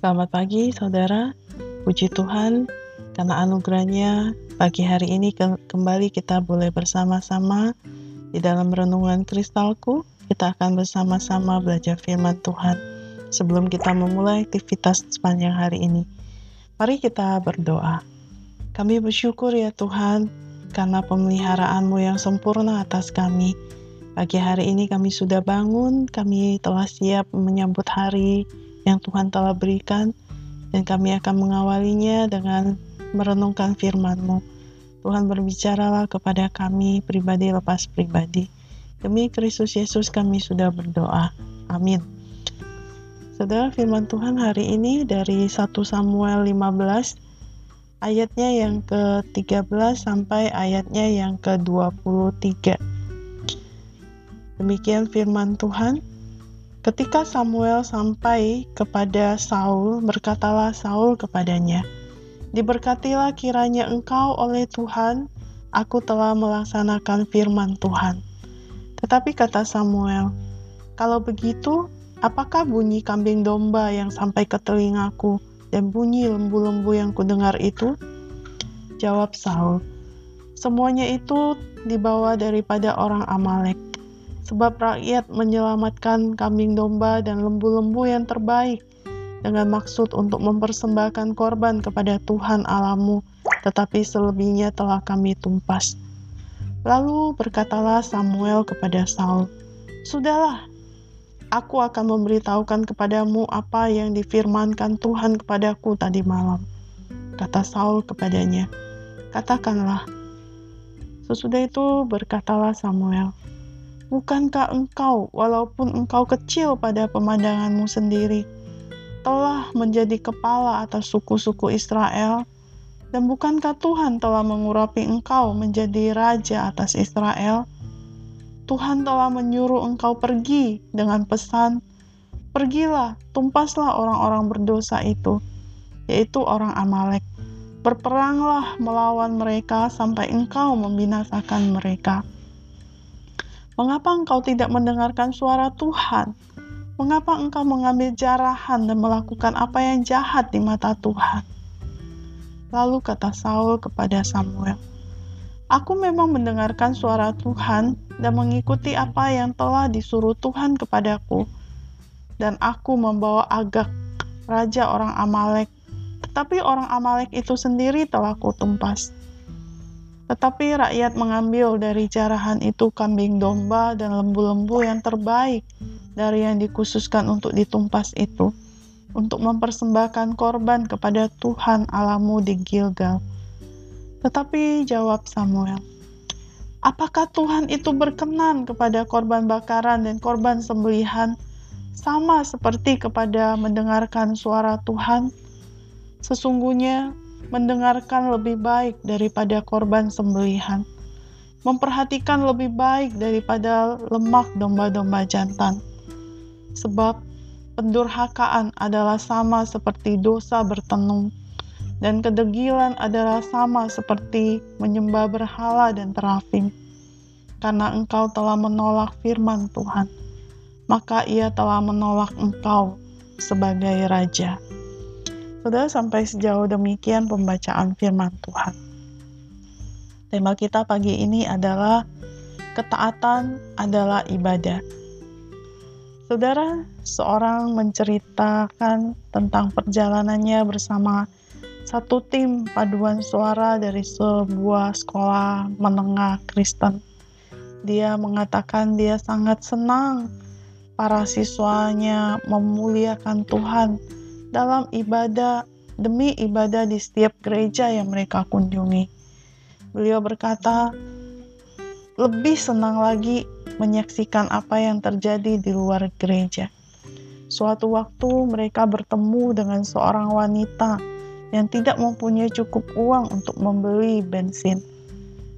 Selamat pagi saudara, puji Tuhan karena anugerahnya pagi hari ini ke kembali kita boleh bersama-sama di dalam renungan kristalku. Kita akan bersama-sama belajar firman Tuhan sebelum kita memulai aktivitas sepanjang hari ini. Mari kita berdoa. Kami bersyukur ya Tuhan karena pemeliharaanmu yang sempurna atas kami. Pagi hari ini kami sudah bangun, kami telah siap menyambut hari yang Tuhan telah berikan dan kami akan mengawalinya dengan merenungkan firman-Mu. Tuhan berbicaralah kepada kami pribadi lepas pribadi. Demi Kristus Yesus kami sudah berdoa. Amin. Saudara firman Tuhan hari ini dari 1 Samuel 15 ayatnya yang ke-13 sampai ayatnya yang ke-23. Demikian firman Tuhan. Ketika Samuel sampai kepada Saul, berkatalah Saul kepadanya, Diberkatilah kiranya engkau oleh Tuhan, aku telah melaksanakan firman Tuhan. Tetapi kata Samuel, Kalau begitu, apakah bunyi kambing domba yang sampai ke telingaku dan bunyi lembu-lembu yang kudengar itu? Jawab Saul, Semuanya itu dibawa daripada orang Amalek sebab rakyat menyelamatkan kambing domba dan lembu-lembu yang terbaik dengan maksud untuk mempersembahkan korban kepada Tuhan Alamu, tetapi selebihnya telah kami tumpas. Lalu berkatalah Samuel kepada Saul, Sudahlah, aku akan memberitahukan kepadamu apa yang difirmankan Tuhan kepadaku tadi malam. Kata Saul kepadanya, Katakanlah. Sesudah itu berkatalah Samuel, Bukankah engkau, walaupun engkau kecil pada pemandanganmu sendiri, telah menjadi kepala atas suku-suku Israel? Dan bukankah Tuhan telah mengurapi engkau menjadi raja atas Israel? Tuhan telah menyuruh engkau pergi dengan pesan, Pergilah, tumpaslah orang-orang berdosa itu, yaitu orang Amalek. Berperanglah melawan mereka sampai engkau membinasakan mereka.' Mengapa engkau tidak mendengarkan suara Tuhan? Mengapa engkau mengambil jarahan dan melakukan apa yang jahat di mata Tuhan? Lalu kata Saul kepada Samuel, Aku memang mendengarkan suara Tuhan dan mengikuti apa yang telah disuruh Tuhan kepadaku. Dan aku membawa Agak, raja orang Amalek. Tetapi orang Amalek itu sendiri telah kutumpas. Tetapi rakyat mengambil dari jarahan itu kambing domba dan lembu-lembu yang terbaik dari yang dikhususkan untuk ditumpas itu, untuk mempersembahkan korban kepada Tuhan Alamu di Gilgal. Tetapi jawab Samuel, Apakah Tuhan itu berkenan kepada korban bakaran dan korban sembelihan, sama seperti kepada mendengarkan suara Tuhan? Sesungguhnya mendengarkan lebih baik daripada korban sembelihan, memperhatikan lebih baik daripada lemak domba-domba jantan. Sebab pendurhakaan adalah sama seperti dosa bertenung, dan kedegilan adalah sama seperti menyembah berhala dan terafim. Karena engkau telah menolak firman Tuhan, maka ia telah menolak engkau sebagai raja. Sudah sampai sejauh demikian pembacaan firman Tuhan. Tema kita pagi ini adalah ketaatan adalah ibadah. Saudara, seorang menceritakan tentang perjalanannya bersama satu tim paduan suara dari sebuah sekolah menengah Kristen. Dia mengatakan dia sangat senang para siswanya memuliakan Tuhan dalam ibadah demi ibadah di setiap gereja yang mereka kunjungi. Beliau berkata, lebih senang lagi menyaksikan apa yang terjadi di luar gereja. Suatu waktu mereka bertemu dengan seorang wanita yang tidak mempunyai cukup uang untuk membeli bensin.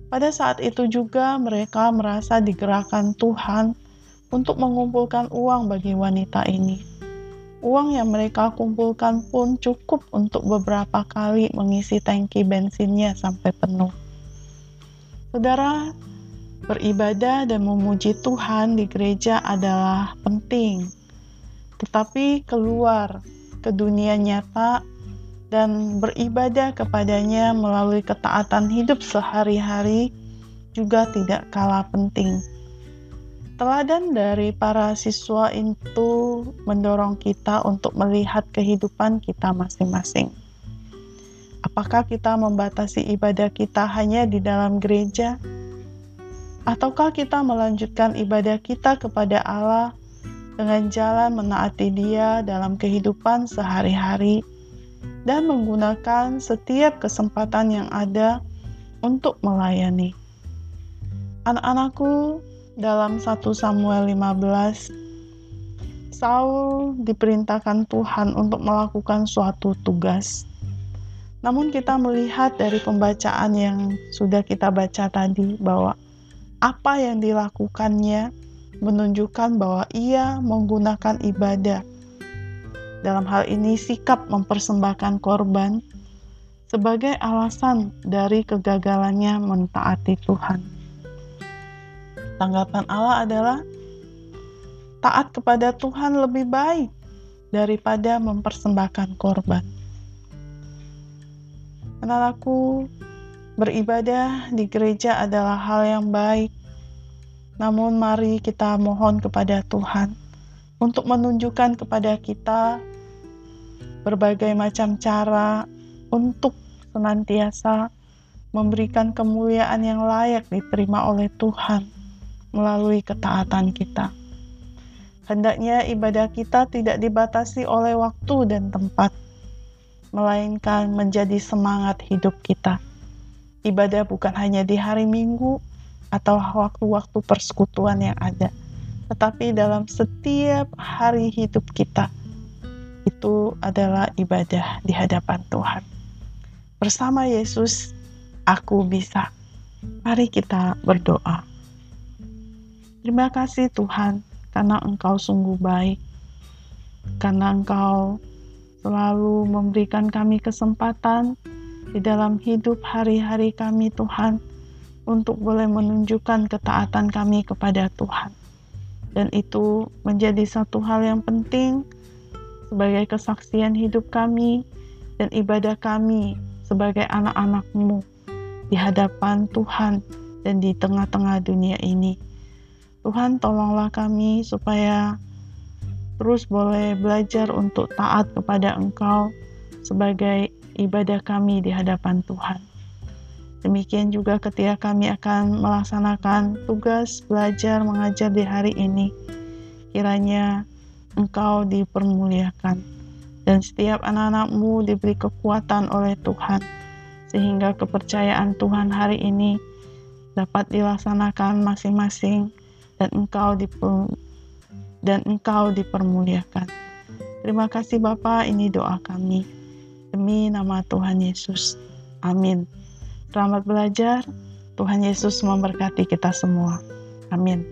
Pada saat itu juga mereka merasa digerakkan Tuhan untuk mengumpulkan uang bagi wanita ini. Uang yang mereka kumpulkan pun cukup untuk beberapa kali mengisi tangki bensinnya sampai penuh. Saudara, beribadah dan memuji Tuhan di gereja adalah penting, tetapi keluar ke dunia nyata dan beribadah kepadanya melalui ketaatan hidup sehari-hari juga tidak kalah penting. Teladan dari para siswa itu mendorong kita untuk melihat kehidupan kita masing-masing. Apakah kita membatasi ibadah kita hanya di dalam gereja, ataukah kita melanjutkan ibadah kita kepada Allah dengan jalan menaati Dia dalam kehidupan sehari-hari? dan menggunakan setiap kesempatan yang ada untuk melayani. Anak-anakku, dalam 1 Samuel 15, Saul diperintahkan Tuhan untuk melakukan suatu tugas. Namun kita melihat dari pembacaan yang sudah kita baca tadi bahwa apa yang dilakukannya menunjukkan bahwa ia menggunakan ibadah dalam hal ini sikap mempersembahkan korban sebagai alasan dari kegagalannya mentaati Tuhan. Tanggapan Allah adalah taat kepada Tuhan lebih baik daripada mempersembahkan korban. Anakku, beribadah di gereja adalah hal yang baik. Namun mari kita mohon kepada Tuhan untuk menunjukkan kepada kita berbagai macam cara untuk senantiasa memberikan kemuliaan yang layak diterima oleh Tuhan melalui ketaatan kita. Hendaknya ibadah kita tidak dibatasi oleh waktu dan tempat, melainkan menjadi semangat hidup kita. Ibadah bukan hanya di hari Minggu atau waktu-waktu persekutuan yang ada, tetapi dalam setiap hari hidup kita itu adalah ibadah di hadapan Tuhan. Bersama Yesus, aku bisa. Mari kita berdoa. Terima kasih Tuhan, karena Engkau sungguh baik, karena Engkau selalu memberikan kami kesempatan di dalam hidup hari-hari kami, Tuhan, untuk boleh menunjukkan ketaatan kami kepada Tuhan dan itu menjadi satu hal yang penting sebagai kesaksian hidup kami dan ibadah kami sebagai anak-anakmu di hadapan Tuhan dan di tengah-tengah dunia ini. Tuhan tolonglah kami supaya terus boleh belajar untuk taat kepada Engkau sebagai ibadah kami di hadapan Tuhan. Demikian juga ketika kami akan melaksanakan tugas belajar mengajar di hari ini. Kiranya engkau dipermuliakan dan setiap anak-anakmu diberi kekuatan oleh Tuhan sehingga kepercayaan Tuhan hari ini dapat dilaksanakan masing-masing dan engkau dan engkau dipermuliakan. Terima kasih Bapak, ini doa kami. Demi nama Tuhan Yesus. Amin. Selamat belajar. Tuhan Yesus memberkati kita semua. Amin.